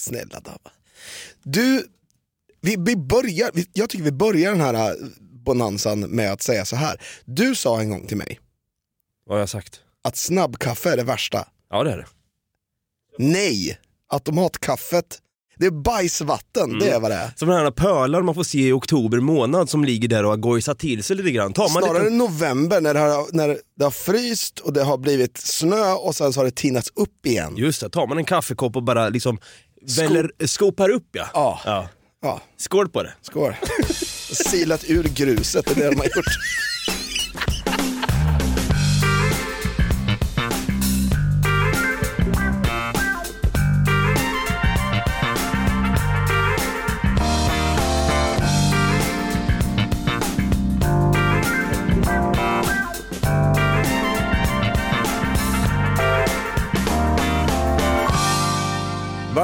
snälla Dava. Du, vi, vi börjar, jag tycker vi börjar den här äh, bonanzan med att säga så här. Du sa en gång till mig Vad har jag sagt? att snabbkaffe är det värsta. Ja det är det. Nej, automatkaffet, det är bajsvatten, det är vad det är. Som den här pölar man får se i oktober månad som ligger där och har gojsat till sig lite grann. Tar man Snarare lite... november när det, har, när det har fryst och det har blivit snö och sen så har det tinats upp igen. Just det, tar man en kaffekopp och bara liksom väller, skopar upp ja. Ja. ja. Ja, Skål på det. skål. Silat ur gruset, det är det de har gjort.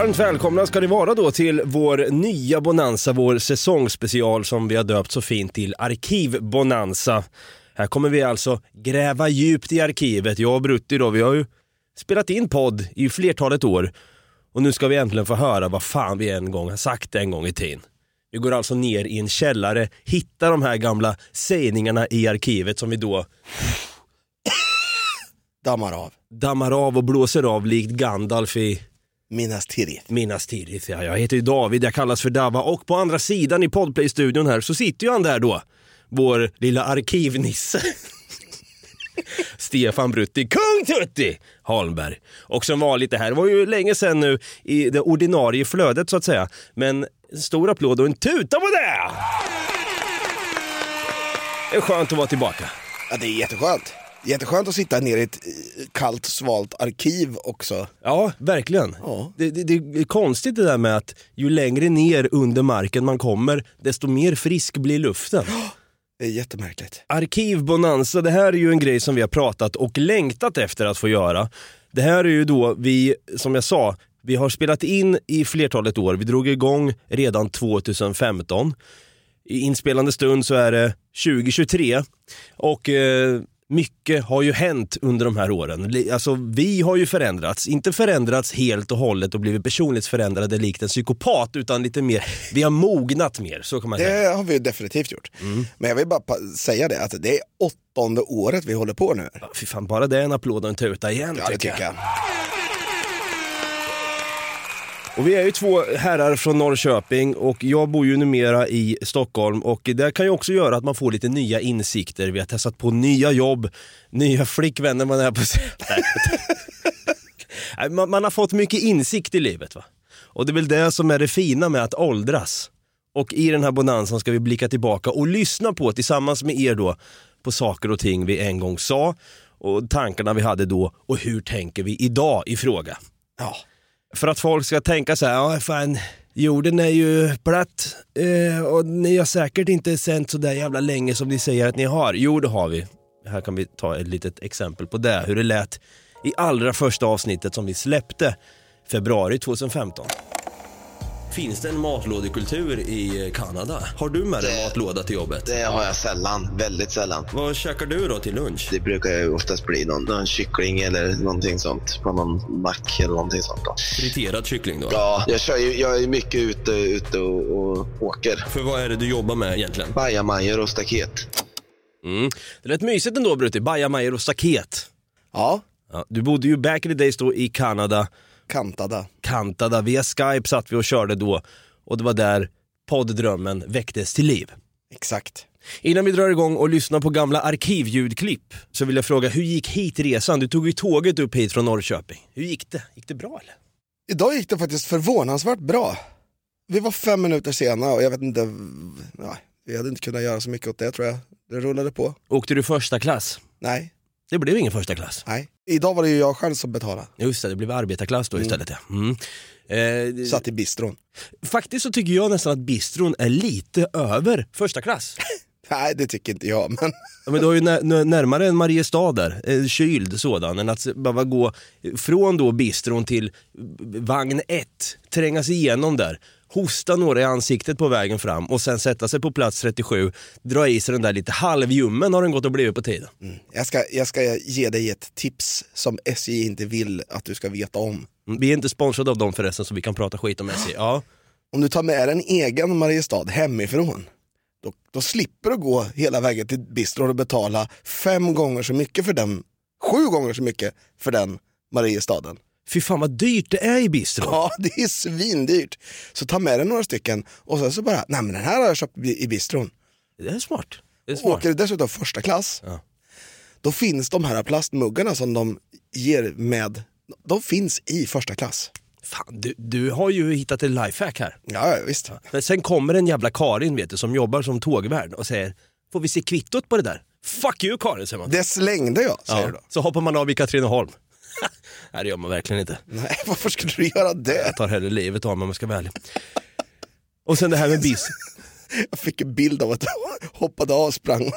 Varmt välkomna ska ni vara då till vår nya Bonanza, vår säsongsspecial som vi har döpt så fint till Arkivbonanza. Här kommer vi alltså gräva djupt i arkivet. Jag och Brutti då, vi har ju spelat in podd i flertalet år och nu ska vi äntligen få höra vad fan vi en gång har sagt en gång i tiden. Vi går alltså ner i en källare, hittar de här gamla sägningarna i arkivet som vi då Dammar av. dammar av och blåser av likt Gandalf i Minas Tirith. Minnas tidigt, ja. Jag heter ju David, jag kallas för Dava och på andra sidan i Podplay-studion här så sitter ju han där då. Vår lilla arkivnisse. Stefan Brutti, Kung Tutti Holmberg. Och som vanligt det här var ju länge sedan nu i det ordinarie flödet så att säga. Men en stor applåd och en tuta på det! Det är skönt att vara tillbaka. Ja, det är jätteskönt. Jätteskönt att sitta nere i ett eh, kallt, svalt arkiv också. Ja, verkligen. Ja. Det, det, det är konstigt det där med att ju längre ner under marken man kommer, desto mer frisk blir luften. Det är jättemärkligt. Arkivbonanza, det här är ju en grej som vi har pratat och längtat efter att få göra. Det här är ju då vi, som jag sa, vi har spelat in i flertalet år. Vi drog igång redan 2015. I inspelande stund så är det 2023 och eh, mycket har ju hänt under de här åren. Alltså vi har ju förändrats, inte förändrats helt och hållet och blivit personligt förändrade likt en psykopat utan lite mer, vi har mognat mer, så kan man säga. Det har vi definitivt gjort. Mm. Men jag vill bara säga det, att det är åttonde året vi håller på nu. Ja, Fy fan, bara det är en applåd och en tuta igen Ja, det tycker jag. Och vi är ju två herrar från Norrköping och jag bor ju numera i Stockholm och det kan ju också göra att man får lite nya insikter. Vi har testat på nya jobb, nya flickvänner man är på man, man har fått mycket insikt i livet va. Och det är väl det som är det fina med att åldras. Och i den här bonanzan ska vi blicka tillbaka och lyssna på tillsammans med er då på saker och ting vi en gång sa och tankarna vi hade då och hur tänker vi idag i fråga. Ja. För att folk ska tänka så här, ja fan, jorden är ju platt eh, och ni har säkert inte sänt så där jävla länge som ni säger att ni har. Jo, det har vi. Här kan vi ta ett litet exempel på det, hur det lät i allra första avsnittet som vi släppte februari 2015. Finns det en matlådekultur i Kanada? Har du med dig matlåda till jobbet? Det har jag sällan, väldigt sällan. Vad käkar du då till lunch? Det brukar ju oftast bli någon, någon kyckling eller någonting sånt på någon mack eller någonting sånt. Då. Friterad kyckling då? Ja, jag, kör ju, jag är mycket ute, ute och, och åker. För vad är det du jobbar med egentligen? Bajamajor och staket. Mm. Det lät mysigt ändå Brutti, bajamajor och staket. Ja, Ja, du bodde ju back in the days då i Kanada, kantada. Kantada. Via Skype satt vi och körde då och det var där podddrömmen väcktes till liv. Exakt. Innan vi drar igång och lyssnar på gamla arkivljudklipp så vill jag fråga, hur gick hitresan? Du tog ju tåget upp hit från Norrköping. Hur gick det? Gick det bra eller? Idag gick det faktiskt förvånansvärt bra. Vi var fem minuter sena och jag vet inte, ja, vi hade inte kunnat göra så mycket åt det tror jag. Det rullade på. Åkte du första klass? Nej, Det blev ingen första klass. Nej, idag var det ju jag själv som betalade. Just det, det blev arbetarklass då istället. Ja. Mm. Eh, Satt i bistron. faktiskt så tycker jag nästan att bistron är lite över första klass. Nej, det tycker inte jag. Men Ja, men du har ju när, när, närmare en Mariestad där, en kyld sådan, än att bara gå från då bistron till vagn 1, tränga sig igenom där, hosta några i ansiktet på vägen fram och sen sätta sig på plats 37, dra i sig den där lite halvljummen har den gått och blivit på tiden. jag ska, jag ska ge dig ett tips som SJ inte vill att du ska veta om. Mm, Vi är inte sponsrade av dem förresten så vi kan prata skit om SJ. Ja. Om du tar med en egen Mariestad hemifrån, då, då slipper du gå hela vägen till bistron och betala fem gånger så mycket för den, sju gånger så mycket för den Mariestaden. Fy fan vad dyrt det är i bistron. Ja, det är svindyrt. Så ta med dig några stycken och sen så bara, nej men den här har jag köpt i bistron. Det är smart. Det är smart. Åker du dessutom första klass, Ja. då finns de här plastmuggarna som de ger med, de finns i första klass. Fan, du, du har ju hittat ett lifehack här. Ja, ja, visst. Men sen kommer en jävla Karin vet du, som jobbar som tågvärd och säger Får vi se kvittot på det där? Fuck you Karin säger man. Det slängde jag, säger du då. Så hoppar man av i Katrineholm. Nej det gör man verkligen inte. Nej, varför skulle du göra det? Jag tar hellre livet av mig om jag ska vara ärlig. Och sen det här med bis. Jag fick en bild av att jag hoppade av, sprang och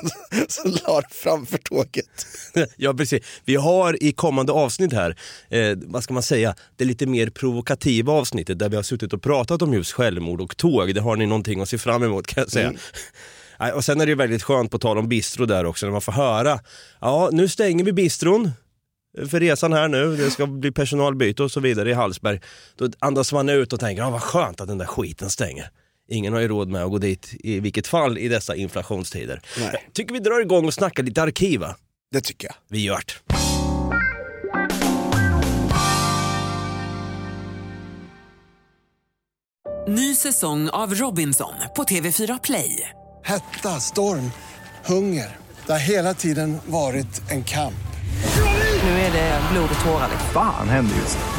så la framför tåget. ja precis. Vi har i kommande avsnitt här, eh, vad ska man säga, det lite mer provokativa avsnittet där vi har suttit och pratat om just självmord och tåg. Det har ni någonting att se fram emot kan jag säga. Nej, Och sen är det ju väldigt skönt på tal om bistro där också när man får höra, ja nu stänger vi bistron för resan här nu, det ska bli personalbyte och så vidare i Hallsberg. Då andas man ut och tänker, ja vad skönt att den där skiten stänger. Ingen har ju råd med att gå dit i vilket fall i dessa inflationstider. Nej. Tycker vi drar igång och snackar lite arkiv va? Det tycker jag. Vi gör det. Ny säsong av Robinson på TV4 Play. Hetta, storm, hunger. Det har hela tiden varit en kamp. Nu är det blod och tårar. liksom. Fan händer just nu.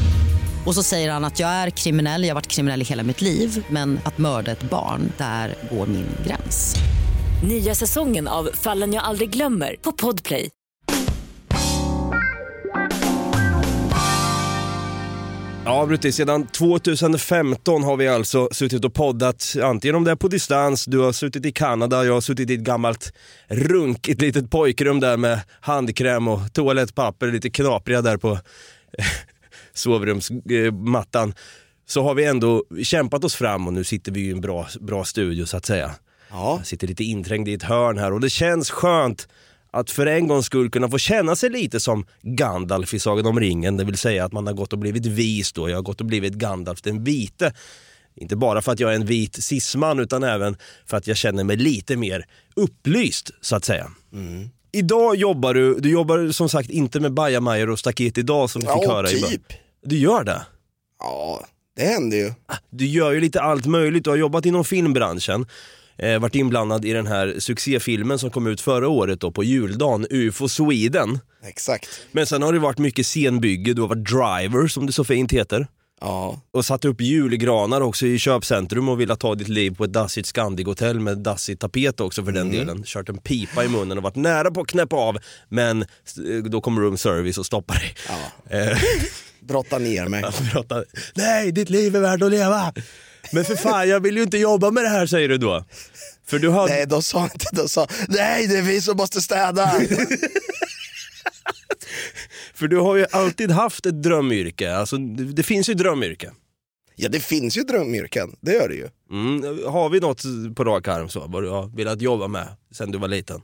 Och så säger han att jag är kriminell, jag har varit kriminell i hela mitt liv men att mörda ett barn, där går min gräns. Nya säsongen av Fallen jag aldrig glömmer på Podplay. Ja, Brutti, sedan 2015 har vi alltså suttit och poddat, antingen om det är på distans, du har suttit i Kanada, jag har suttit i ett gammalt runkigt litet pojkrum där med handkräm och toalettpapper, lite knapriga där på sovrumsmattan. Så har vi ändå kämpat oss fram och nu sitter vi i en bra, bra studio så att säga. Ja. Jag sitter lite inträngd i ett hörn här och det känns skönt att för en gångs skull kunna få känna sig lite som Gandalf i Sagan om ringen, det vill säga att man har gått och blivit vis då. Jag har gått och blivit Gandalf den vite. Inte bara för att jag är en vit cisman utan även för att jag känner mig lite mer upplyst så att säga. Idag jobbar du, du jobbar som sagt inte med bajamajor och staket idag som vi fick Ja, höra i början. Du gör det? Ja, det händer ju. Du gör ju lite allt möjligt, du har jobbat inom filmbranschen. Eh, varit inblandad i den här succéfilmen som kom ut förra året då på juldagen, UFO Sweden. Exakt. Men sen har det varit mycket scenbygge, du har varit driver som det så fint heter. Ja, Och satt upp julgranar också i köpcentrum och velat ta ditt liv på ett dassigt Scandic-hotell med dassig tapet också för den delen. Kört en pipa i munnen och varit nära på att knäppa av men eh, då kommer room service och stoppar dig. Eh, brotta ner mig. prata, Nej, ditt liv är värt att leva! Men för fan, jag vill ju inte jobba med det här säger du då. För du har... Nej, de sa inte, de sa nej det är vi som måste städa. För du har ju alltid haft ett drömyrke, alltså det, det finns ju drömyrke. ja, det finns ju drömyrken, det gör det ju. Mm. Har vi något på rak arm så, vad du har velat jobba med sen du var liten?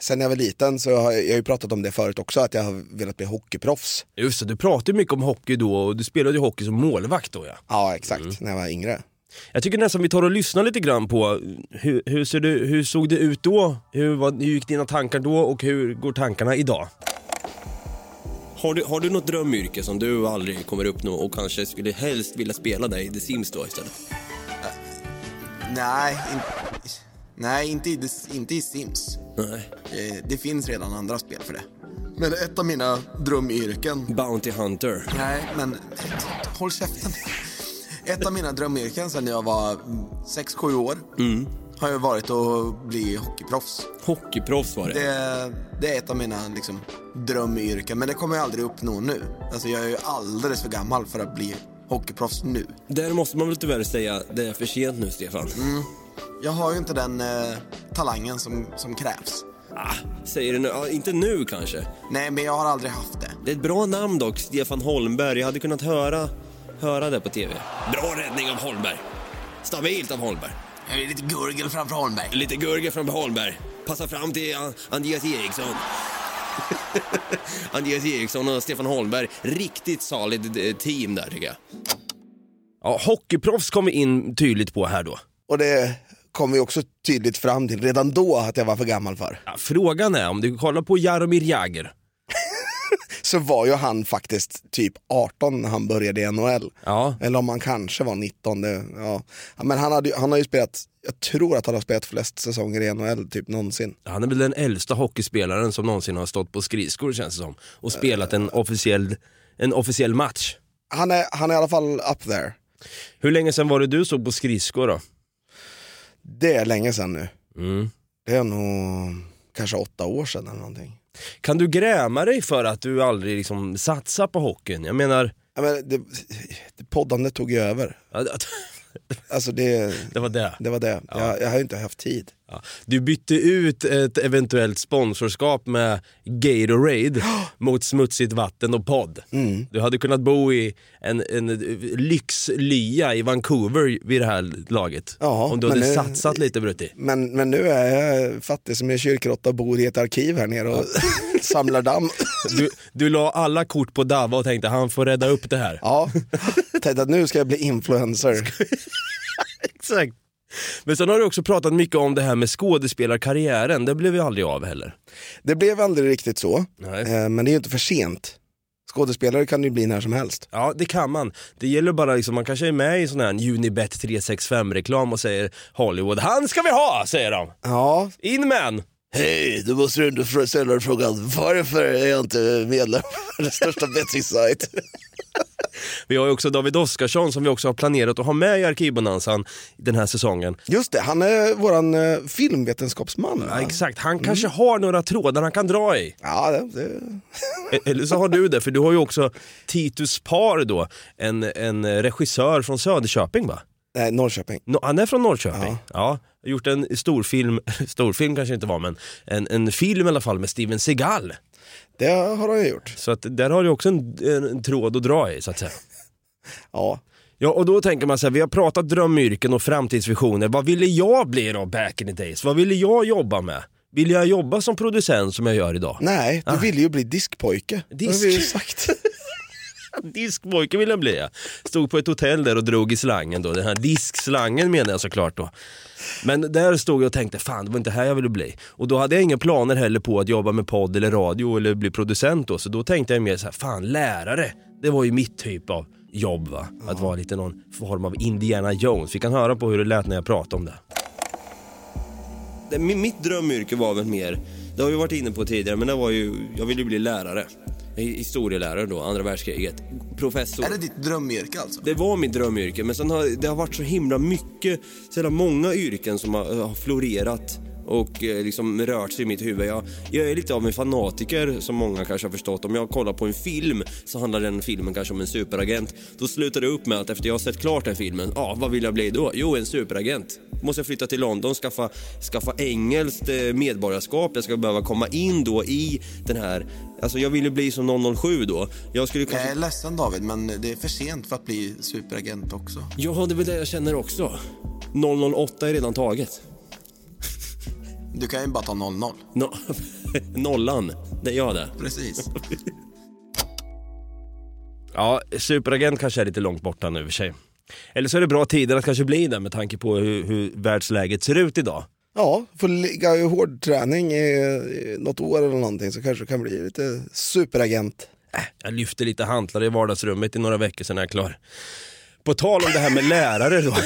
Sen jag var liten så har jag, jag har ju pratat om det förut också, att jag har velat bli hockeyproffs. Just det, du pratade ju mycket om hockey då och du spelade ju hockey som målvakt då ja. Ja, exakt, när jag var yngre. Jag tycker nästan vi tar och lyssnar lite grann på hur, hur, ser du, hur såg det ut då? Hur, var, hur gick dina tankar då och hur går tankarna idag? Har du, har du något drömyrke som du aldrig kommer uppnå och kanske skulle helst vilja spela där i The Sims då istället? Nej, in, nej inte, i, inte i Sims. Nej. Eh, Det finns redan andra spel för det. Men ett av mina drömyrken... Bounty Hunter. Nej, men håll käften. Ett av mina drömyrken sen jag var 6-7 år har ju varit att bli hockeyproffs. Hockeyproffs var det. Det, det är ett av mina liksom, drömyrken, men det kommer jag aldrig uppnå nu. Alltså, jag är ju alldeles för gammal för att bli hockeyproffs nu. Där måste man väl tyvärr säga, det är för sent nu Stefan. Jag har ju inte den eh, talangen som, som krävs. Ah, säger du nu? Ja, inte nu kanske. Nej, men jag har aldrig haft det. Det är ett bra namn dock, Stefan Holmberg. Jag hade kunnat höra, höra det på TV. Bra räddning av Holmberg. Stabilt av Holmberg. Jag är lite gurgel framför Holmberg. Lite gurgel från Holmberg. Passa fram till An- Andreas Eriksson. Andreas Eriksson och Stefan Holmberg. Riktigt solid eh, team där tycker jag. Ja, hockeyproffs kom vi in tydligt på här då. Och det kom vi också tydligt fram till redan då att jag var för gammal för. Ja, frågan är om du kollar på Jaromir Jagr. Så var ju han faktiskt typ 18 när han började i NHL. Ja. Eller om han kanske var 19. Det, ja. Men han, hade, han har ju spelat, jag tror att han har spelat flest säsonger i NHL typ någonsin. Han är väl den äldsta hockeyspelaren som någonsin har stått på skridskor känns det som. Och spelat en officiell, en officiell match. Han är, han är i alla fall up there. Hur länge sedan var det du stod på skridskor då? Det är länge sedan nu. Mm. Det är nog kanske åtta år sedan eller någonting. Kan du gräma dig för att du aldrig liksom satsar på hockeyn? Jag menar, Ja, men det, det poddandet tog ju över. Ja, det- Alltså det, det var det. det var det. Jag, jag har inte haft tid. Ja. Du bytte ut ett eventuellt sponsorskap med Gatorade mot smutsigt vatten och podd. Mm. Du hade kunnat bo i en, en lyxlya i Vancouver vid det här laget. Ja, om du hade eh, satsat lite Brutti. Men, men nu är jag fattig som en kyrkråtta och bor i ett arkiv här nere och samlar damm. Du, du la alla kort på Dava och tänkte han får rädda upp det här. Ja, tänkte att nu ska jag bli influencer. Exakt. Men sen har du också pratat mycket om det här med skådespelarkarriären. Det blev ju aldrig av heller. Det blev aldrig riktigt så, Nej. eh, men det är ju inte för sent. Skådespelare kan ju bli när som helst. Ja, det kan man. Det gäller bara liksom, man kanske är med i sån här Unibet 365-reklam och säger Hollywood, han ska vi ha, säger de. Ja, In med han. hej, du måste ändå ställa dig frågan varför är jag inte medlem i den största bettingsajt? Vi har ju också David Oskarsson som vi också har planerat att ha med i Arkivbonanzan den här säsongen. Just det, han är våran eh, filmvetenskapsman. Ja, exakt, han kanske har några trådar han kan dra i. Ja, det, det, E- Eller så har du det, för du har ju också Titus Par då, en, en regissör från Söderköping va? nej, Norrköping. No, han är från Norrköping. Ja. Ja. gjort en storfilm, storfilm kanske inte var men en, en film i alla fall med Steven Seagal. Det har han ju gjort. Så att där har du också en, en, tråd att dra i så att säga. Ja, Ja och då tänker man så här, vi har pratat drömyrken och framtidsvisioner. Vad ville jag bli då back in the days? Vad ville jag jobba med? Vill jag jobba som producent som jag gör idag? nej, du ville ju bli diskpojke. Det har Disk- vi ju sagt. Diskpojke vill jag bli ja. Stod på ett hotell där och drog i slangen då. Den här diskslangen menar jag såklart då. Men där stod jag och tänkte, fan det var inte här jag ville bli. Och då hade jag inga planer heller på att jobba med podd eller radio eller bli producent då. Så då tänkte jag mer så här, fan lärare. Det var ju mitt typ av jobb va. Att vara lite någon form av Indiana Jones. Vi kan höra på hur det lät när jag pratade om det. det mi- mitt drömyrke var väl mer, det har vi varit inne på tidigare, men det var ju, jag ville bli lärare. Historielärare då, andra världskriget. Professor. Är det ditt drömyrke alltså? Det var mitt drömyrke, men sen har det har varit så himla mycket, så jävla många yrken som har, har florerat och eh, liksom rört sig i mitt huvud. Jag, jag är lite av en fanatiker som många kanske har förstått. Om jag kollar på en film så handlar den filmen kanske om en superagent. Då slutar det upp med att efter jag har sett klart den filmen, ja vad vill jag bli då? Jo, en superagent. Måste jag flytta till London, skaffa, skaffa engelskt eh, medborgarskap. Jag ska behöva komma in då i den här, alltså jag ville bli som 007 då. Jag skulle kanske... Jag är ledsen David, men det är för sent för att bli superagent också. Ja, det är väl det jag känner också. 008 är redan taget. Du kan ju bara ta 00. No Nollan, det är jag det. Precis. Ja, superagent kanske är lite långt borta nu i och för sig. Eller så är det bra tider att kanske bli det med tanke på hur, hur världsläget ser ut idag. Ja, får ligga i hård träning i, i något år eller någonting så kanske du kan bli lite superagent. Äh, jag lyfter lite hantlar i vardagsrummet i några veckor sen är jag klar. På tal om det här med lärare då,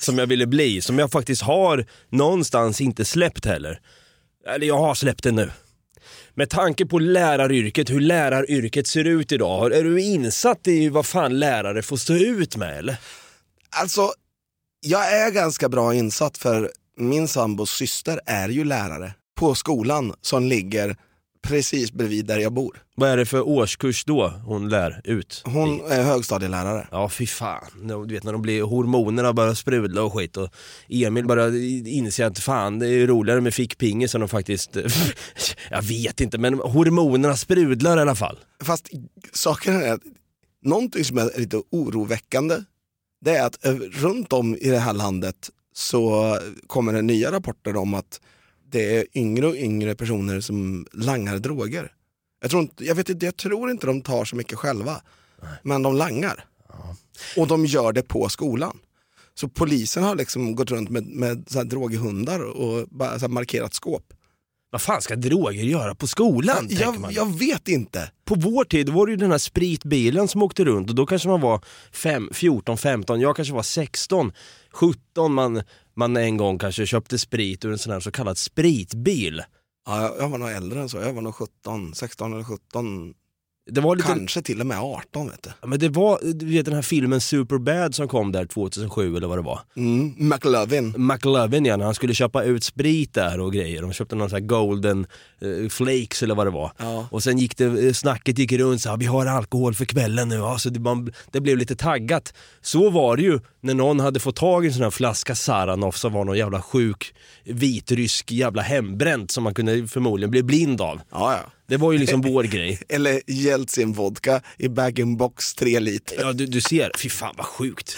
som jag ville bli, som jag faktiskt har någonstans inte släppt heller. Eller jag har släppt det nu. Med tanke på läraryrket, hur läraryrket ser ut idag, är du insatt i vad fan lärare får stå ut med eller? Alltså, jag är ganska bra insatt för min sambos syster är ju lärare på skolan som ligger precis bredvid där jag bor. Vad är det för årskurs då hon lär ut? Hon är högstadielärare. Ja fy fan, du vet när de blir, hormonerna börjar sprudla och skit och Emil börjar inse att fan det är roligare med fickpingis än de faktiskt, jag vet inte men hormonerna sprudlar i alla fall. Fast saken är att någonting som är lite oroväckande det är att eh, runt om i det här landet så kommer det nya rapporter om att det är yngre och yngre personer som langar droger. Jag tror inte, jag vet inte, jag tror inte de tar så mycket själva, men de langar. Och de gör det på skolan. Så polisen har liksom gått runt med, med så här droghundar och bara så markerat skåp. Vad fan ska droger göra på skolan? tänker Jag, jag vet inte. På vår tid var det ju den här spritbilen som åkte runt och då kanske man var fem, 14, 15, jag kanske var 16, 17 man, man en gång kanske köpte sprit ur en sån här så kallad spritbil. Ja, jag, var nog äldre än så, jag var nog 17, 16 eller 17, det var lite, kanske till och med 18 vet du. Ja, men det var du vet den här filmen Superbad som kom där 2007 eller vad det var. Mm, McLovin. McLovin ja, när han skulle köpa ut sprit där och grejer. De köpte någon sån här golden eh, flakes eller vad det var. Ja. Och sen gick det, eh, snacket gick runt så här, vi har alkohol för kvällen nu. Ja, så det, man, det blev lite taggat. Så var det ju när någon hade fått tag i en sån här flaska Saranoff som var någon jävla sjuk vitrysk jävla hembränt som man kunde förmodligen bli blind av. Ja, ja. Det var ju liksom vår grej. Eller Jeltsin vodka i bag-in-box 3 liter. Ja du, du ser, fy fan vad sjukt.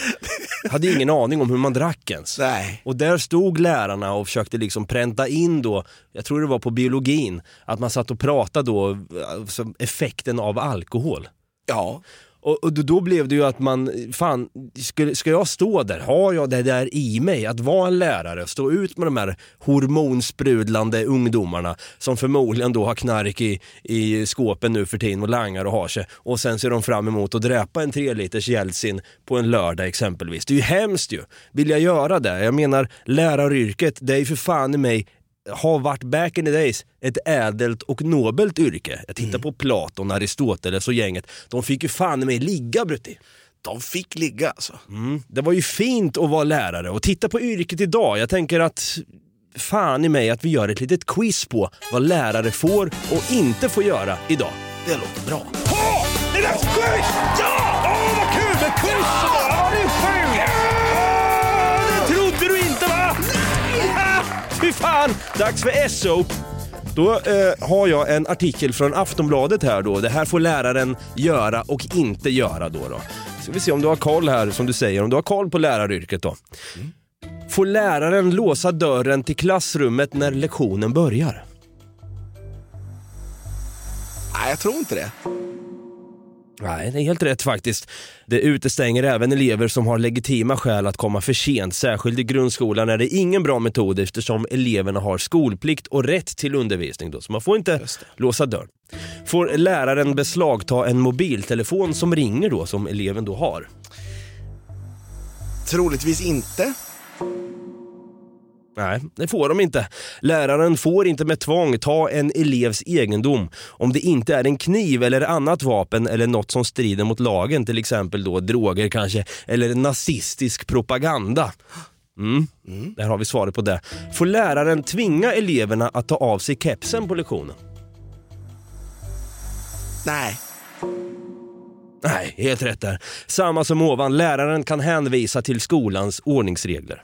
Hade ingen aning om hur man drack ens. Nej. Och där stod lärarna och försökte liksom pränta in då, jag tror det var på biologin, att man satt och pratade då, alltså effekten av alkohol. Ja. Och, och då- blev det ju att man, fan, ska, ska jag stå där? Har jag det där i mig? Att vara en lärare, stå ut med de här hormonsprudlande ungdomarna som förmodligen då har knark i, i skåpen nu för tiden och langar och har sig. Och sen ser de fram emot att dräpa en tre liters Jeltsin på en lördag exempelvis. Det är ju hemskt ju. Vill jag göra det? Jag menar läraryrket, det är ju för fan i mig har varit back in the days ett ädelt och nobelt yrke. Jag tittar på Platon, Aristoteles och gänget. De fick ju fan i mig ligga Brutti. De fick ligga alltså. Mm. Det var ju fint att vara lärare och titta på yrket idag. Jag tänker att fan i mig att vi gör ett litet quiz på vad lärare får och inte får göra idag. Det låter bra. Åh! Det är dags för quiz! Ja! Åh, vad kul med quiz! Fy fan! Dags för SO. Då eh, har jag en artikel från Aftonbladet här då. Det här får läraren göra och inte göra då. då. Ska vi se om du har koll här, som du säger, om du har koll på läraryrket då. Får läraren låsa dörren till klassrummet när lektionen börjar? Nej, jag tror inte det. Nej, det är helt rätt faktiskt. Det utestänger även elever som har legitima skäl att komma för sent. Särskilt i grundskolan är det ingen bra metod eftersom eleverna har skolplikt och rätt till undervisning. Då, så man får inte låsa dörren. Får läraren beslagta en mobiltelefon som ringer då, som eleven då har? Troligtvis inte. Nej, det får de inte. Läraren får inte med tvång ta en elevs egendom om det inte är en kniv eller annat vapen eller något som strider mot lagen, till exempel då droger kanske, eller nazistisk propaganda. Mm. Där har vi svaret på det. Får läraren tvinga eleverna att ta av sig kepsen på lektionen? Nej. Nej, helt rätt där. Samma som ovan, läraren kan hänvisa till skolans ordningsregler.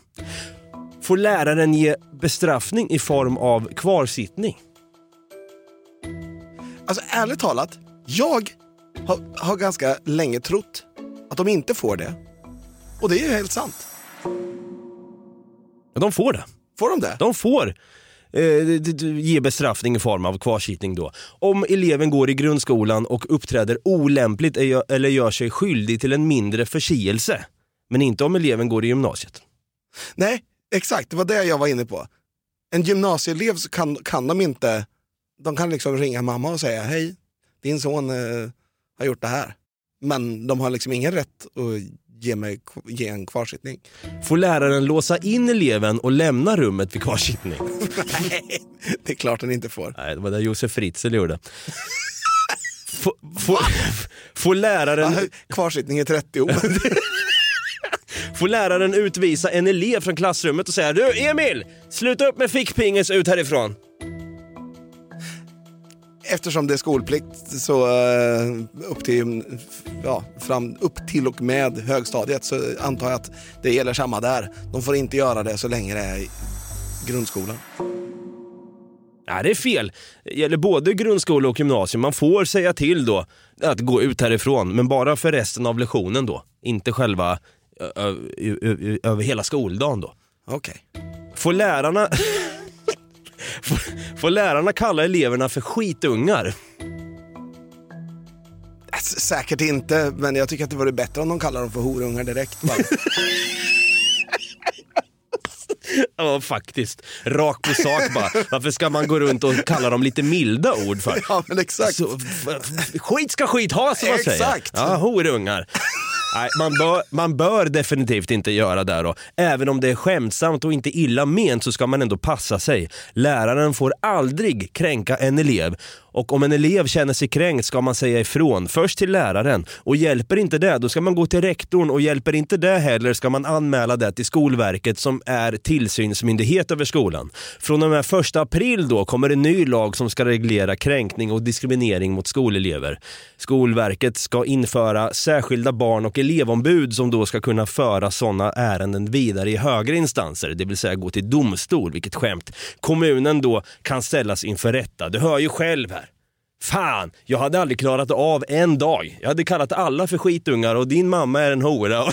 Får läraren ge bestraffning i form av kvarsittning? Alltså ärligt talat, jag har, har ganska länge trott att de inte får det. Och det är ju helt sant. Ja, de får det. Får de det? De får eh, ge bestraffning i form av kvarsittning då. Om eleven går i grundskolan och uppträder olämpligt eller- eller gör sig skyldig till en mindre förseelse. Men inte om eleven går i gymnasiet. Nej, exakt. Det var det jag var inne på. En gymnasieelev så kan, kan de inte, de kan liksom ringa mamma och säga hej, din son eh, har gjort det här. Men de har liksom ingen rätt att ge mig ge en kvarsittning. Får läraren låsa in eleven och lämna rummet vid kvarsittning? Nej, det är klart den inte får. Nej, det var det Josef Fritzl gjorde. Får, får, får, läraren, Kvarsittning i 30 år. får läraren utvisa en elev från klassrummet och säga Du Emil! Sluta upp med fickpingis ut härifrån! Eftersom det är skolplikt så eh, upp till, ja, fram, upp till och med högstadiet så antar jag att det gäller samma där. De får inte göra det så länge det är i grundskolan. Nej, det är fel. Det gäller både grundskola och gymnasium. Man får säga till då att gå ut härifrån, men bara för resten av lektionen då. Inte själva över hela skoldagen då. Okej. Får lärarna... får, får lärarna kalla eleverna för skitungar? S- Säkert inte, men jag tycker att det vore bättre om de kallar dem för horungar direkt. Ja, faktiskt. Rakt på sak bara. Varför ska man gå runt och kalla dem lite milda ord för? ja, men exakt. Så, skit ska skit ha som man säger. Exakt. Ja, horungar. Nej, man, bör, man bör definitivt inte göra det då. Även om det är skämtsamt och inte illa ment så ska man ändå passa sig. Läraren får aldrig kränka en elev. Och om en elev känner sig kränkt ska man säga ifrån. Först till läraren. Och hjälper inte det, då ska man gå till rektorn. Och hjälper inte det heller ska man anmäla det till Skolverket som är tillsynsmyndighet över skolan. Från och med första april då kommer en ny lag som ska reglera kränkning och diskriminering mot skolelever. Skolverket ska införa särskilda barn och elevombud som då ska kunna föra sådana ärenden vidare i högre instanser, det vill säga gå till domstol, vilket skämt. Kommunen då kan ställas inför rätta. Du hör ju själv här. Fan, jag hade aldrig klarat av en dag. Jag hade kallat alla för skitungar och din mamma är en hora.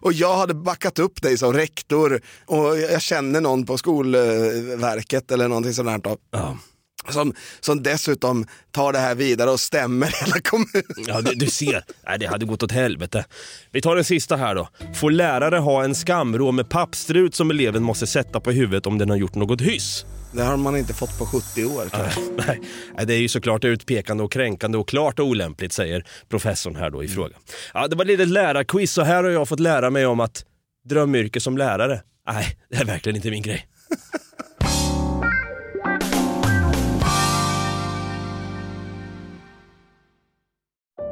Och jag hade backat upp dig som rektor och jag känner någon på Skolverket eller någonting sånt där. Ja. Som, som dessutom tar det här vidare och stämmer hela kommunen. Ja, du, du ser. Nej, det hade gått åt helvete. Vi tar den sista här då. Får lärare ha en skamrå med pappstrut som eleven måste sätta på huvudet om den har gjort något hyss? Det har man inte fått på 70 år. Nej, nej, det är ju såklart utpekande och kränkande och klart olämpligt säger professorn här då i fråga. Ja, det var ett litet lärarquiz och här har jag fått lära mig om att drömyrke som lärare, nej, det är verkligen inte min grej.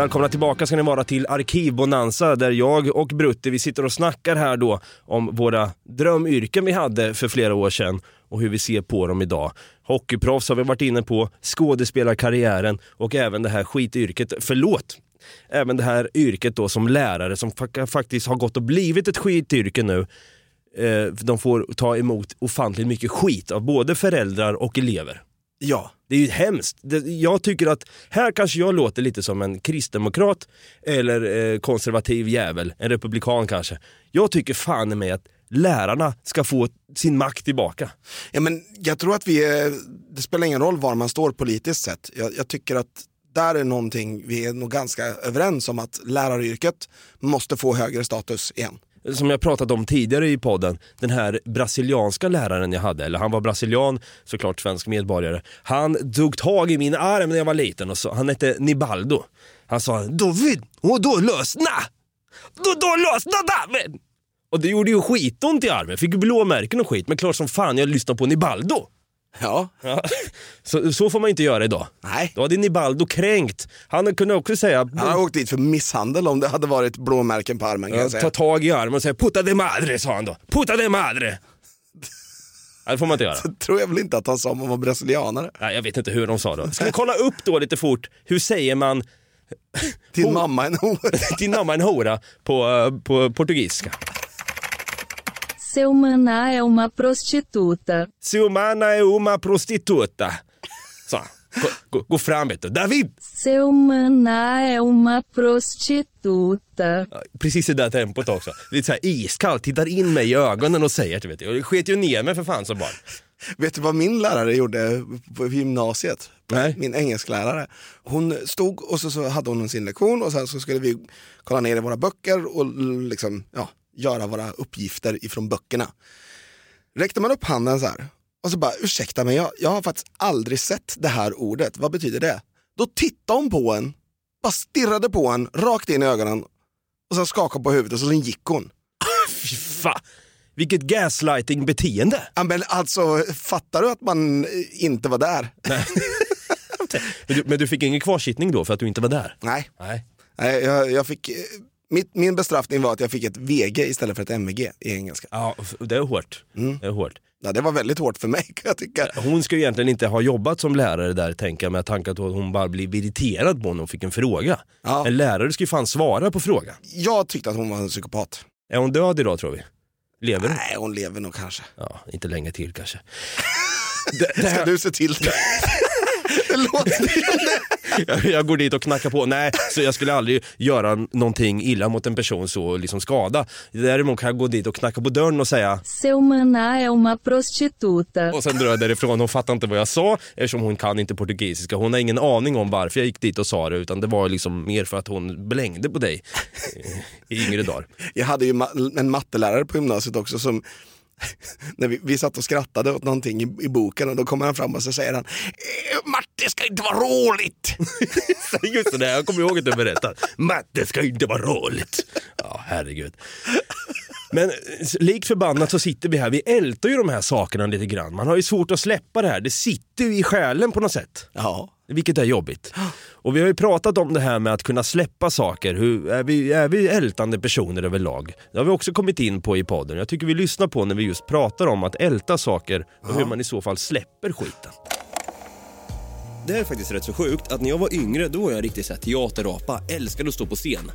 Välkomna tillbaka ska ni vara till Arkivbonanza där jag och Brutti vi sitter och snackar här då om våra drömyrken vi hade för flera år sedan och hur vi ser på dem idag. Hockeyproffs har vi varit inne på, skådespelarkarriären och även det här skityrket, förlåt, även det här yrket då som lärare som faktiskt har gått och blivit ett skityrke nu. Eh, de får ta emot ofantligt mycket skit av både föräldrar och elever. Ja. Det är ju hemskt. Det- Jag tycker att här kanske jag låter lite som en kristdemokrat eller eh, konservativ jävel, en republikan kanske. Jag tycker fan i mig att lärarna ska få sin makt tillbaka. Ja, men jag tror att vi är, det spelar ingen roll var man står politiskt sett. Jag, jag tycker att där är någonting vi är nog ganska överens om att läraryrket måste få högre status igen. Som jag pratat om tidigare i podden, den här brasilianska läraren jag hade, eller han var brasilian, såklart svensk medborgare. Han tog tag i min arm när jag var liten och så, han hette Nibaldo. Han sa David, och då lösna! Då, då lösna David! Och det gjorde ju skitont i armen, fick ju blåmärken och skit, men klart som fan jag lyssnade på Nibaldo. Ja. Ja. Så, så får man inte göra idag. Nej. Då hade Nibaldo kränkt. Han kunde också säga, Han har åkt dit för misshandel om det hade varit blåmärken på armen säga. ta tag i armen och säga puta de madre, sa han då. Puta de madre. Ja, det får man inte göra. Det tror jag väl inte att han sa om han var brasilianare. Nej, jag vet inte hur de sa då. Ska vi kolla upp då lite fort, hur säger man Din mamma en hora. din mamma en hora på, eh, på portugisiska? Seu maná é uma prostituta. Siumana är uma prostituta. Så, gå, gå, fram vet du. David! Seu maná é uma prostituta. Precis i det där tempot också. Lite så här iskallt, tittar in mig i ögonen och säger, vet du. Jag sket ju ner mig för fan som barn. Vet du vad min lärare gjorde på gymnasiet? Nej. Min engelsklärare. Hon stod och så, så hade hon sin lektion och sen så skulle vi kolla ner i våra böcker och liksom, ja, göra våra uppgifter ifrån böckerna. Räckte man upp handen så här och så bara, ursäkta mig, jag, jag har faktiskt aldrig sett det här ordet, vad betyder det? Då tittade hon på en, bara stirrade på en, rakt in i ögonen och sen skakade på huvudet och sen gick hon. Fy fan. Vilket gaslighting-beteende. Ja, men alltså, fattar du att man eh, inte var där? Men du, men du fick ingen kvarsittning då för att du inte var där? Nej. Nej. Nej, jag, jag fick, eh, mitt, min bestraffning var att jag fick ett VG istället för ett MVG i engelska. Ja, det är hårt. Det är hårt. Ja, det var väldigt hårt för mig kan jag tycka. Hon ska ju egentligen inte ha jobbat som lärare där tänker jag med tanke på att hon bara blev irriterad på honom och fick en fråga. Ja. En lärare ska ju fan svara på frågan. Jag tyckte att hon var en psykopat. Är hon död idag tror vi? Lever hon? Nej, hon lever nog kanske. Ja, inte länge till kanske. Ska du se till det? det låter Jag, jag går dit och knackar på. Nej, så jag skulle aldrig göra någonting illa mot en person så liksom skada. Däremot kan jag gå dit och knacka på dörren och säga Seu maná é uma prostituta. och sen drar jag därifrån. Hon fattar inte vad jag sa eftersom hon kan inte portugisiska. Hon har ingen aning om varför jag gick dit och sa det utan det var liksom mer för att hon blängde på dig i- i yngre dagar. Jag hade ju ma- en mattelärare på gymnasiet också som när vi, vi satt och skrattade åt någonting i, i boken och då kommer han fram och så säger han "Eh, Matte ska inte vara roligt. Just det, jag kommer ihåg att du berättade. Matte ska inte vara roligt. Ja, herregud. Men likt förbannat så sitter vi här, vi ältar ju de här sakerna lite grann. Man har ju svårt att släppa det här, det sitter ju i själen på något sätt. Ja. Vilket är jobbigt. Och vi har ju pratat om det här med att kunna släppa saker. Hur, är, vi, är vi ältande personer överlag? Det har vi också kommit in på i podden. Jag tycker vi lyssnar på när vi just pratar om att älta saker och hur man i så fall släpper skiten. Det är faktiskt rätt så sjukt att när jag var yngre då var jag riktigt så här teaterapa, älskade att stå på scen.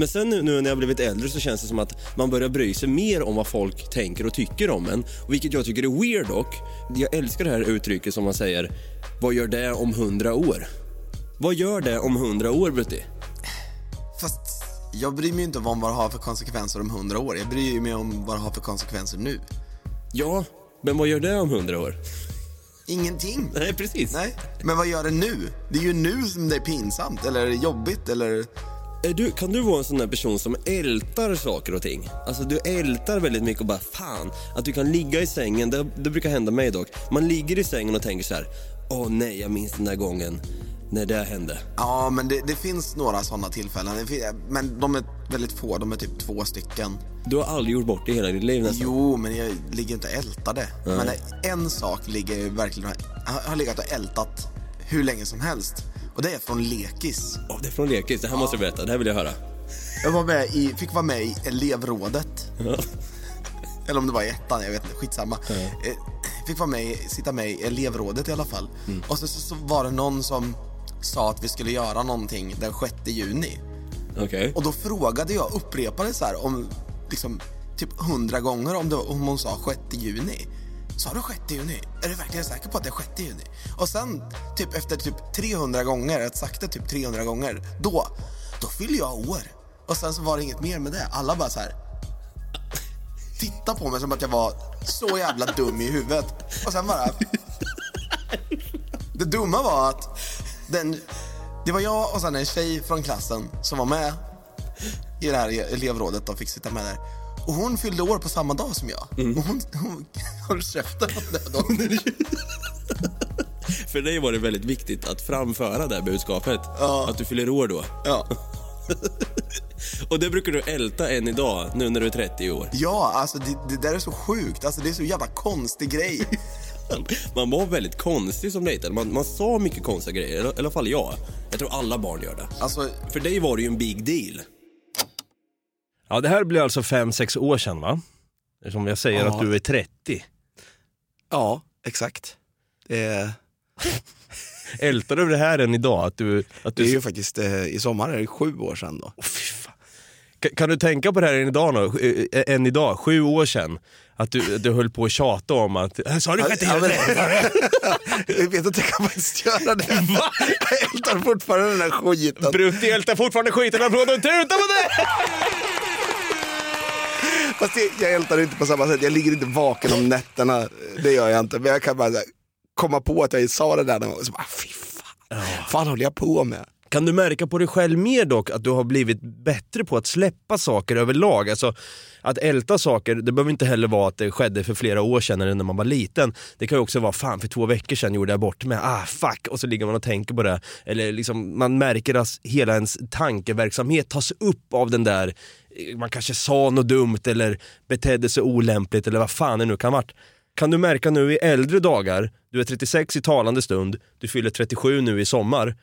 Men sen nu, nu när jag blivit äldre så känns det som att man börjar bry sig mer om vad folk tänker och tycker om en. Vilket jag tycker är weird dock. Jag älskar det här uttrycket som man säger, vad gör det om hundra år? Vad gör det om hundra år Brutti? Fast jag bryr mig inte om vad det har för konsekvenser om hundra år. Jag bryr mig om vad det har för konsekvenser nu. Ja, men vad gör det om hundra år? Ingenting. Nej, precis. Nej, men vad gör det nu? Det är ju nu som det är pinsamt eller jobbigt eller... Är du, kan du vara en sån där person som ältar saker och ting? Alltså du ältar väldigt mycket och bara fan, att du kan ligga i sängen, det, det brukar hända mig dock. Man ligger i sängen och tänker så här: åh nej jag minns den där gången när det hände. Ja, men det, det finns några sådana tillfällen. Men de är väldigt få, de är typ två stycken. Du har aldrig gjort bort det i hela ditt liv nästan? Jo, men jag ligger inte och ältar det. Men en sak ligger jag verkligen... Jag har legat och ältat hur länge som helst. Och det är från lekis. Åh, det är från lekis, det här måste du berätta, det här vill jag höra. Jag var med i, fick vara med i elevrådet. Eller om det var i ettan, jag vet inte, skitsamma. Eh, Fick vara med, sitta med i elevrådet i alla fall. Och så, så, så var det någon som sa att vi skulle göra någonting den 6 juni. Okej. Och då frågade jag, upprepade så här om liksom typ hundra gånger om, det, om hon sa 6 juni. Sa du 6 juni? Är du verkligen säker på att det är 6 juni? Och sen typ efter typ 300 gånger, att sagt det typ 300 gånger, då, då fyller jag år. Och sen så var det inget mer med det. Alla bara så här titta på mig som att jag var så jävla dum i huvudet. Och sen bara... Det dumma var att den, det var jag och sen en tjej från klassen som var med i det här elevrådet och fick sitta med där. Och hon fyllde år på samma dag som jag. Och hon, hon höll käften om det. För dig var det väldigt viktigt att framföra det här budskapet. Ja. Att du fyller år då. Ja. Och det brukar du älta än idag, nu när du är 30 år. Ja, alltså det, det där är så sjukt. Alltså det är så jävla konstig grej. Man var väldigt konstig som dejtade. Man, man sa mycket konstiga grejer, i alla fall jag. Jag tror alla barn gör det. Alltså, För dig var det ju en big deal. Ja, det här blir alltså 5-6 år sedan va? Som jag säger Ja. att du är 30. Ja, exakt. Det är, Ältar du det här än idag? Att du, att det du... är ju faktiskt, eh, i sommar är det sju år sedan då. Fan. Kan, kan du tänka på det här än idag, då? Eh, än idag, sju år sedan? Att du, du höll på att tjata om att, "Äh, sa du Ja, men- hjulet? Jag vet att jag kan faktiskt göra det. Jag ältar fortfarande den här skiten. Brutti ältar fortfarande skiten, applåden tuta på det! Fast jag, jag ältar inte på samma sätt, jag ligger inte vaken om nätterna, det gör jag inte. Men jag kan bara här, komma på att jag sa det där någon gång, så bara, fy fan, fan håller jag på med? Kan du märka på dig själv mer dock att du har blivit bättre på att släppa saker överlag? Alltså att älta saker, det behöver inte heller vara att det skedde för flera år sedan eller när man var liten. Det kan ju också vara, fan för två veckor sedan gjorde jag bort mig, ah fuck, och så ligger man och tänker på det. Eller liksom, man märker att hela ens tankeverksamhet tas upp av den där, man kanske sa något dumt eller betedde sig olämpligt eller vad fan det nu kan varit. Kan du märka nu i äldre dagar, du är 36 i talande stund, du fyller 37 nu i sommar,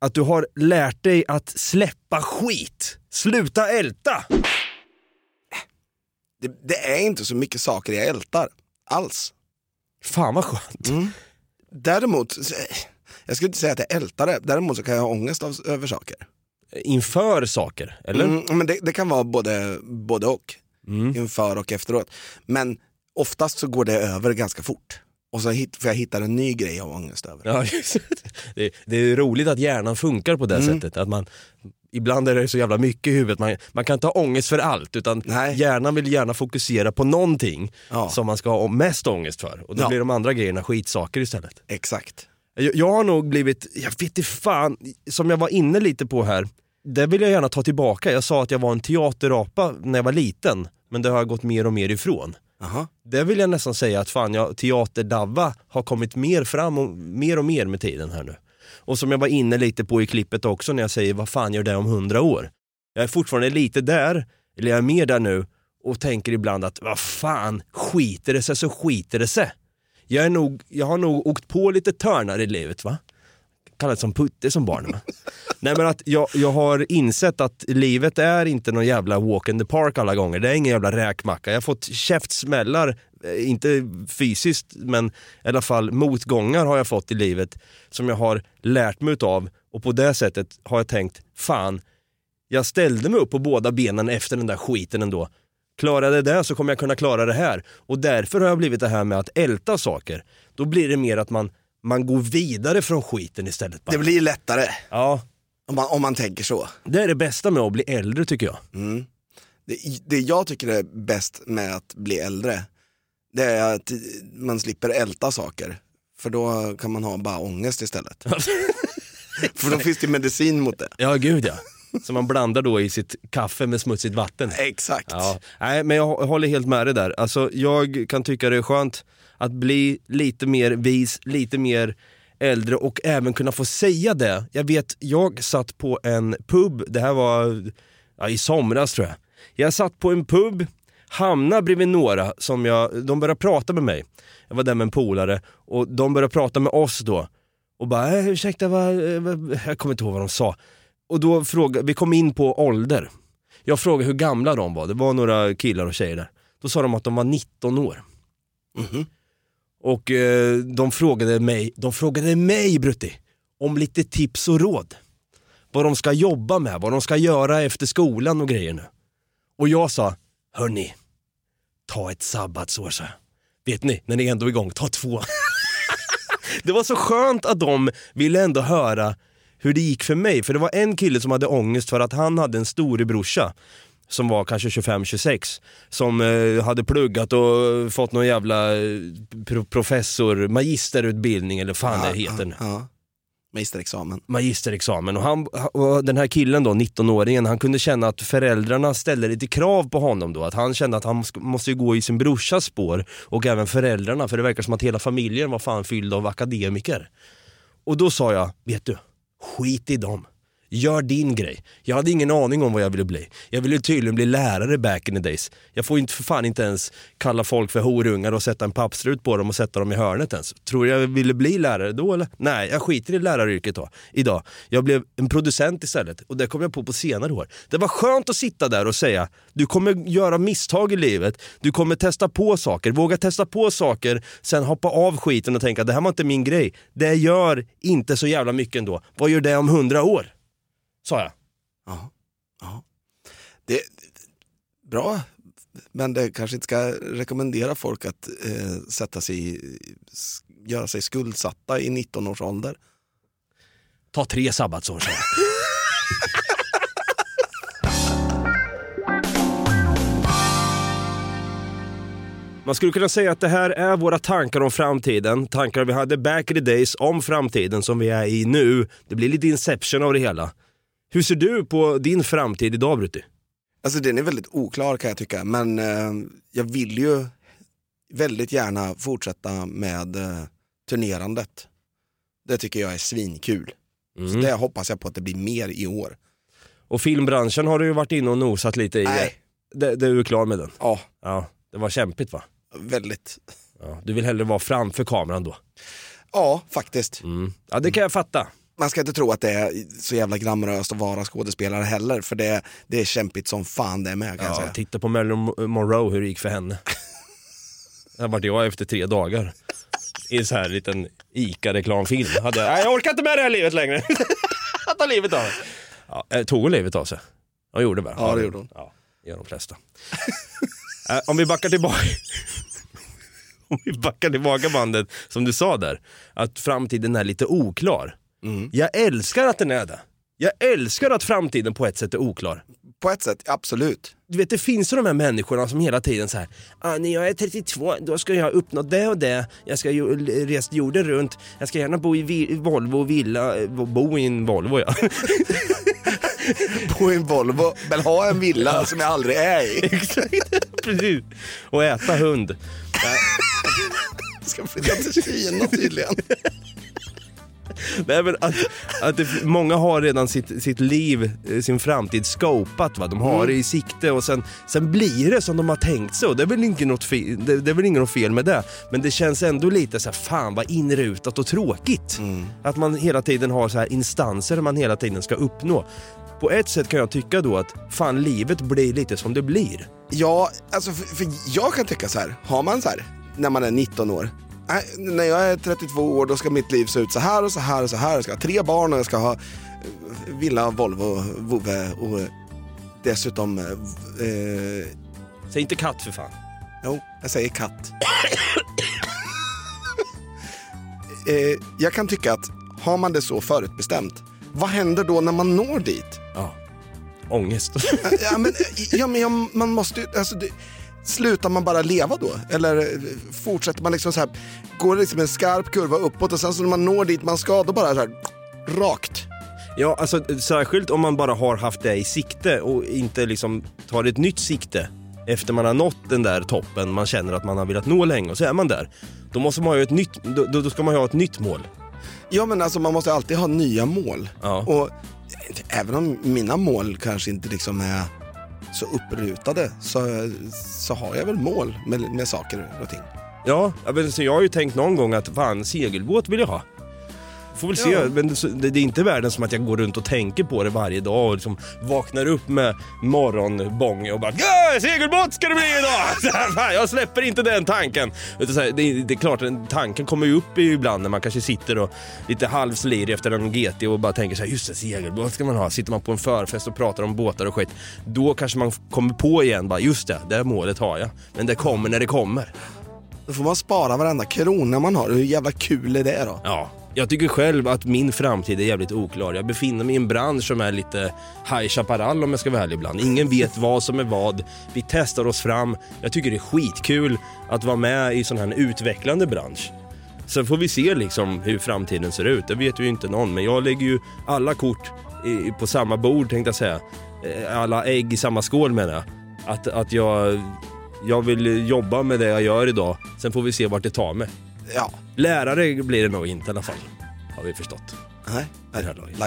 att du har lärt dig att släppa skit. Sluta älta! det. Det är inte så mycket saker jag ältar, alls. Fan vad skönt. Däremot, jag skulle inte säga att jag ältar det, däremot så kan jag ha ångest av, över saker. Inför saker, eller? Mm, men det, det kan vara både, både och, inför och efteråt. Men oftast så går det över ganska fort. Och så hit, får jag hitta en ny grej jag har ångest över. Ja, just det. det. Det är roligt att hjärnan funkar på det Mm. sättet. Att man, ibland är det så jävla mycket i huvudet, man, man kan inte ha ångest för allt utan Nej. hjärnan vill gärna fokusera på någonting Ja. som man ska ha mest ångest för. Och då Ja. blir de andra grejerna skitsaker istället. Exakt. Jag, jag har nog blivit, jag vet inte fan, som jag var inne lite på här, det vill jag gärna ta tillbaka. Jag sa att jag var en teaterapa när jag var liten, men det har jag gått mer och mer ifrån. Aha. Det vill jag nästan säga att fan, jag, teaterdavva har kommit mer fram och mer och mer med tiden här nu. Och som jag var inne lite på i klippet också när jag säger vad fan gör det om hundra år? Jag är fortfarande lite där, eller jag är mer där nu och tänker ibland att vad fan, skiter det sig så skiter det sig. Jag, är nog, jag har nog åkt på lite törnar i livet va? Kallades som putte som barn va? Nej men att jag, jag har insett att livet är inte någon jävla walk in the park alla gånger. Det är ingen jävla räkmacka. Jag har fått käftsmällar, eh, inte fysiskt men i alla fall motgångar har jag fått i livet som jag har lärt mig utav och på det sättet har jag tänkt, fan, jag ställde mig upp på båda benen efter den där skiten ändå. Klarar jag det där så kommer jag kunna klara det här. Och därför har jag blivit det här med att älta saker. Då blir det mer att man, man går vidare från skiten istället. Bara. Det blir lättare Ja, om man, om man tänker så. det är det bästa med att bli äldre tycker jag. Det, det jag tycker är bäst med att bli äldre, det är att man slipper älta saker. För då kan man ha bara ångest istället. För då finns det medicin mot det. Ja, gud ja. Som man blandar då i sitt kaffe med smutsigt vatten. Exakt. Ja, nej, men jag hå- håller helt med dig där. Alltså, jag kan tycka det är skönt att bli lite mer vis, lite mer äldre och även kunna få säga det. Jag vet, jag satt på en pub, det här var ja, i somras tror jag. Jag satt på en pub, hamnade bredvid några som jag, de började prata med mig. Jag var där med en polare och de började prata med oss då. Och bara, eh, ursäkta, vad, eh, vad, jag kommer inte ihåg vad de sa. Och då frågade, vi kom in på ålder. Jag frågade hur gamla de var, det var några killar och tjejer där. Då sa de att de var 19 år. Mhm. Och eh, de frågade mig, de frågade mig Brutti, om lite tips och råd. Vad de ska jobba med, vad de ska göra efter skolan och grejer nu. Och jag sa, hörni, ta ett sabbatsår så. Vet ni, när ni är ändå är igång, ta två. det var så skönt att de ville ändå höra hur det gick för mig. För det var en kille som hade ångest för att han hade en storebrorsa som var kanske 25-26 som eh, hade pluggat och fått någon jävla eh, pro- professor, magisterutbildning eller fan det heter nu. Ja. Magisterexamen. Magisterexamen och, han, och den här killen då, 19-åringen, han kunde känna att föräldrarna ställde lite krav på honom då. Att han kände att han måste gå i sin brorsas spår och även föräldrarna för det verkar som att hela familjen var fan fylld av akademiker. Och då sa jag, vet du, skit i dem. Gör din grej. Jag hade ingen aning om vad jag ville bli. Jag ville tydligen bli lärare back in the days. Jag får inte för fan inte ens kalla folk för horungar och sätta en pappstrut på dem och sätta dem i hörnet ens. Tror jag ville bli lärare då eller? Nej, jag skiter i läraryrket då, idag. Jag blev en producent istället och det kom jag på på senare år. Det var skönt att sitta där och säga, du kommer göra misstag i livet, du kommer testa på saker, våga testa på saker, sen hoppa av skiten och tänka det här var inte min grej. Det gör inte så jävla mycket ändå. Vad gör det om hundra år? Sa jag. Ja. ja. Det, bra, men det kanske inte ska rekommendera folk att eh, sätta sig göra sig skuldsatta i 19 års ålder. Ta tre sabbatsår sa jag. Man skulle kunna säga att det här är våra tankar om framtiden. Tankar vi hade back in the days om framtiden som vi är i nu. Det blir lite inception av det hela. Hur ser du på din framtid idag Brutti? Alltså den är väldigt oklar kan jag tycka, men eh, jag vill ju väldigt gärna fortsätta med eh, turnerandet. Det tycker jag är svinkul. Så det hoppas jag på att det blir mer i år. Och filmbranschen har du ju varit inne och nosat lite i. Nej. Det, det är du klar med den? Ja. Ja, det var kämpigt va? Väldigt. Ja, du vill hellre vara framför kameran då? Ja, faktiskt. Ja, det kan jag fatta. Man ska inte tro att det är så jävla glamoröst att vara skådespelare heller, för det, det är kämpigt som fan det med kan jag Ja, säga. titta på Marilyn Monroe hur det gick för henne. Där vart jag efter tre dagar. I en så här liten ICA-reklamfilm. Hade, nej, jag orkar inte med det här livet längre. Jag tar livet av mig. Ja, eh, tog hon livet av sig? Hon gjorde det va? Ja, det gjorde hon. Ja, det gör de flesta. Eh, Om vi backar tillbaka. Om vi backar tillbaka bandet, som du sa där. Att framtiden är lite oklar. Mm. Jag älskar att den är det. Jag älskar att framtiden på ett sätt är oklar. På ett sätt, absolut. Du vet det finns ju de här människorna som hela tiden så här, ah, när jag är 32 då ska jag uppnå det och det, jag ska ju resa jorden runt, jag ska gärna bo i vi- Volvo villa, eh, bo i en Volvo ja. På en Volvo, men ha en villa som jag aldrig är i. Exakt, precis. Och äta hund. Ska flytta till Kina tydligen. Nej, men att, att det, många har redan sitt, sitt liv, eh, sin framtid scopat. Va? De har Mm. det i sikte och sen, sen blir det som de har tänkt sig. Och det är väl inte något fel, det, det är väl inget fel med det. Men det känns ändå lite så här, fan vad inrutat och tråkigt. Mm. Att man hela tiden har så här instanser man hela tiden ska uppnå. På ett sätt kan jag tycka då att fan livet blir lite som det blir. Ja, alltså för, för jag kan tycka så här. har man så här, när man är 19 år, när jag är 32 år då ska mitt liv se ut så här och så här och så här. Jag ska ha tre barn och jag ska ha eh, villa, Volvo, vovve och eh, dessutom... eh, Eh, Säg inte katt för fan. jo, jag säger katt. eh, jag kan tycka att har man det så förutbestämt, vad händer då när man når dit? Ja. Ångest. ja, men, ja, men man måste ju, alltså, det, slutar man bara leva då? Eller eh, fortsätter man liksom så här, går det liksom en skarp kurva uppåt och sen så när man når dit man ska, då bara så här, rakt. Ja, alltså särskilt om man bara har haft det i sikte och inte liksom tar ett nytt sikte efter man har nått den där toppen man känner att man har velat nå länge och så är man där. Då måste man ha ett nytt, då, då då ska man ha ett nytt mål. Ja men alltså man måste alltid ha nya mål. Ja. Och eh, även om mina mål kanske inte liksom är så upprutade så, så har jag väl mål med, med saker och ting. Ja, jag så jag har ju tänkt någon gång att fan, segelbåt vill jag ha. Får väl se, Ja. men det, det är inte världen som att jag går runt och tänker på det varje dag och liksom vaknar upp med morgonbånge och bara "Ja, segelbåt ska det bli idag! Här, jag släpper inte den tanken. Utan så här, det, det är klart, tanken kommer ju upp ibland när man kanske sitter och lite halvslirig efter en GT och bara tänker så här, just det, segelbåt ska man ha. Sitter man på en förfest och pratar om båtar och skit, då kanske man kommer på igen, bara just det, det här målet har jag. Men det kommer när det kommer. Då får man spara varenda krona man har. Hur jävla kul är det då? Ja, jag tycker själv att min framtid är jävligt oklar. Jag befinner mig i en bransch som är lite High Chaparral om jag ska vara ärlig ibland. Ingen vet vad som är vad. Vi testar oss fram. Jag tycker det är skitkul att vara med i sån här utvecklande bransch. Sen får vi se liksom hur framtiden ser ut. Det vet ju inte någon, men jag lägger ju alla kort i, på samma bord tänkte jag säga. Eh, alla ägg i samma skål menar jag. Att, att jag, jag vill jobba med det jag gör idag. Sen får vi se vart det tar mig. Ja. Lärare blir det nog inte i alla fall. har vi förstått. Nej,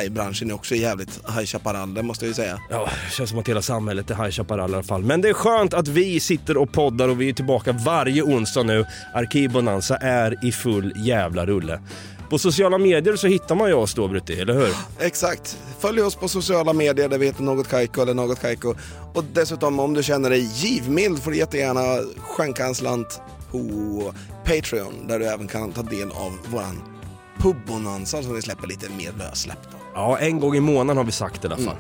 livebranschen är också jävligt High Chaparral, det måste jag ju säga. Ja, det känns som att hela samhället är High Chaparral i alla fall. Men det är skönt att vi sitter och poddar och vi är tillbaka varje onsdag nu. Arkivbonanza är i full jävla rulle. På sociala medier så hittar man ju oss då Brutti, eller hur? Exakt. Följ oss på sociala medier där vi heter Något Kaiko eller Något Kaiko. Och dessutom om du känner dig givmild får du jättegärna skänka en slant på Patreon där du även kan ta del av våran pubbonanza som vi släpper lite mer lössläppt. Ja, en gång i månaden har vi sagt i alla fall.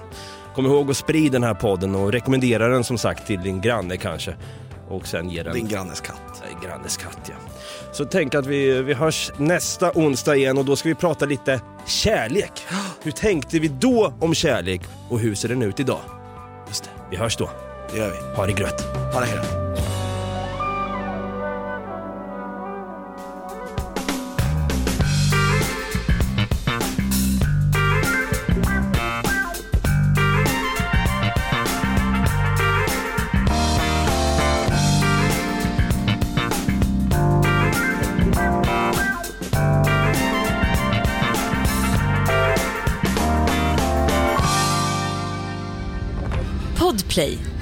Kom ihåg att sprida den här podden och rekommendera den som sagt till din granne kanske. Och sen ge den... Din grannes katt. Grannes katt ja. Så tänk att vi, vi hörs nästa onsdag igen och då ska vi prata lite kärlek. Hur tänkte vi då om kärlek och hur ser den ut idag? Just det, vi hörs då. Det gör vi. Ha det grött. Ha det grött.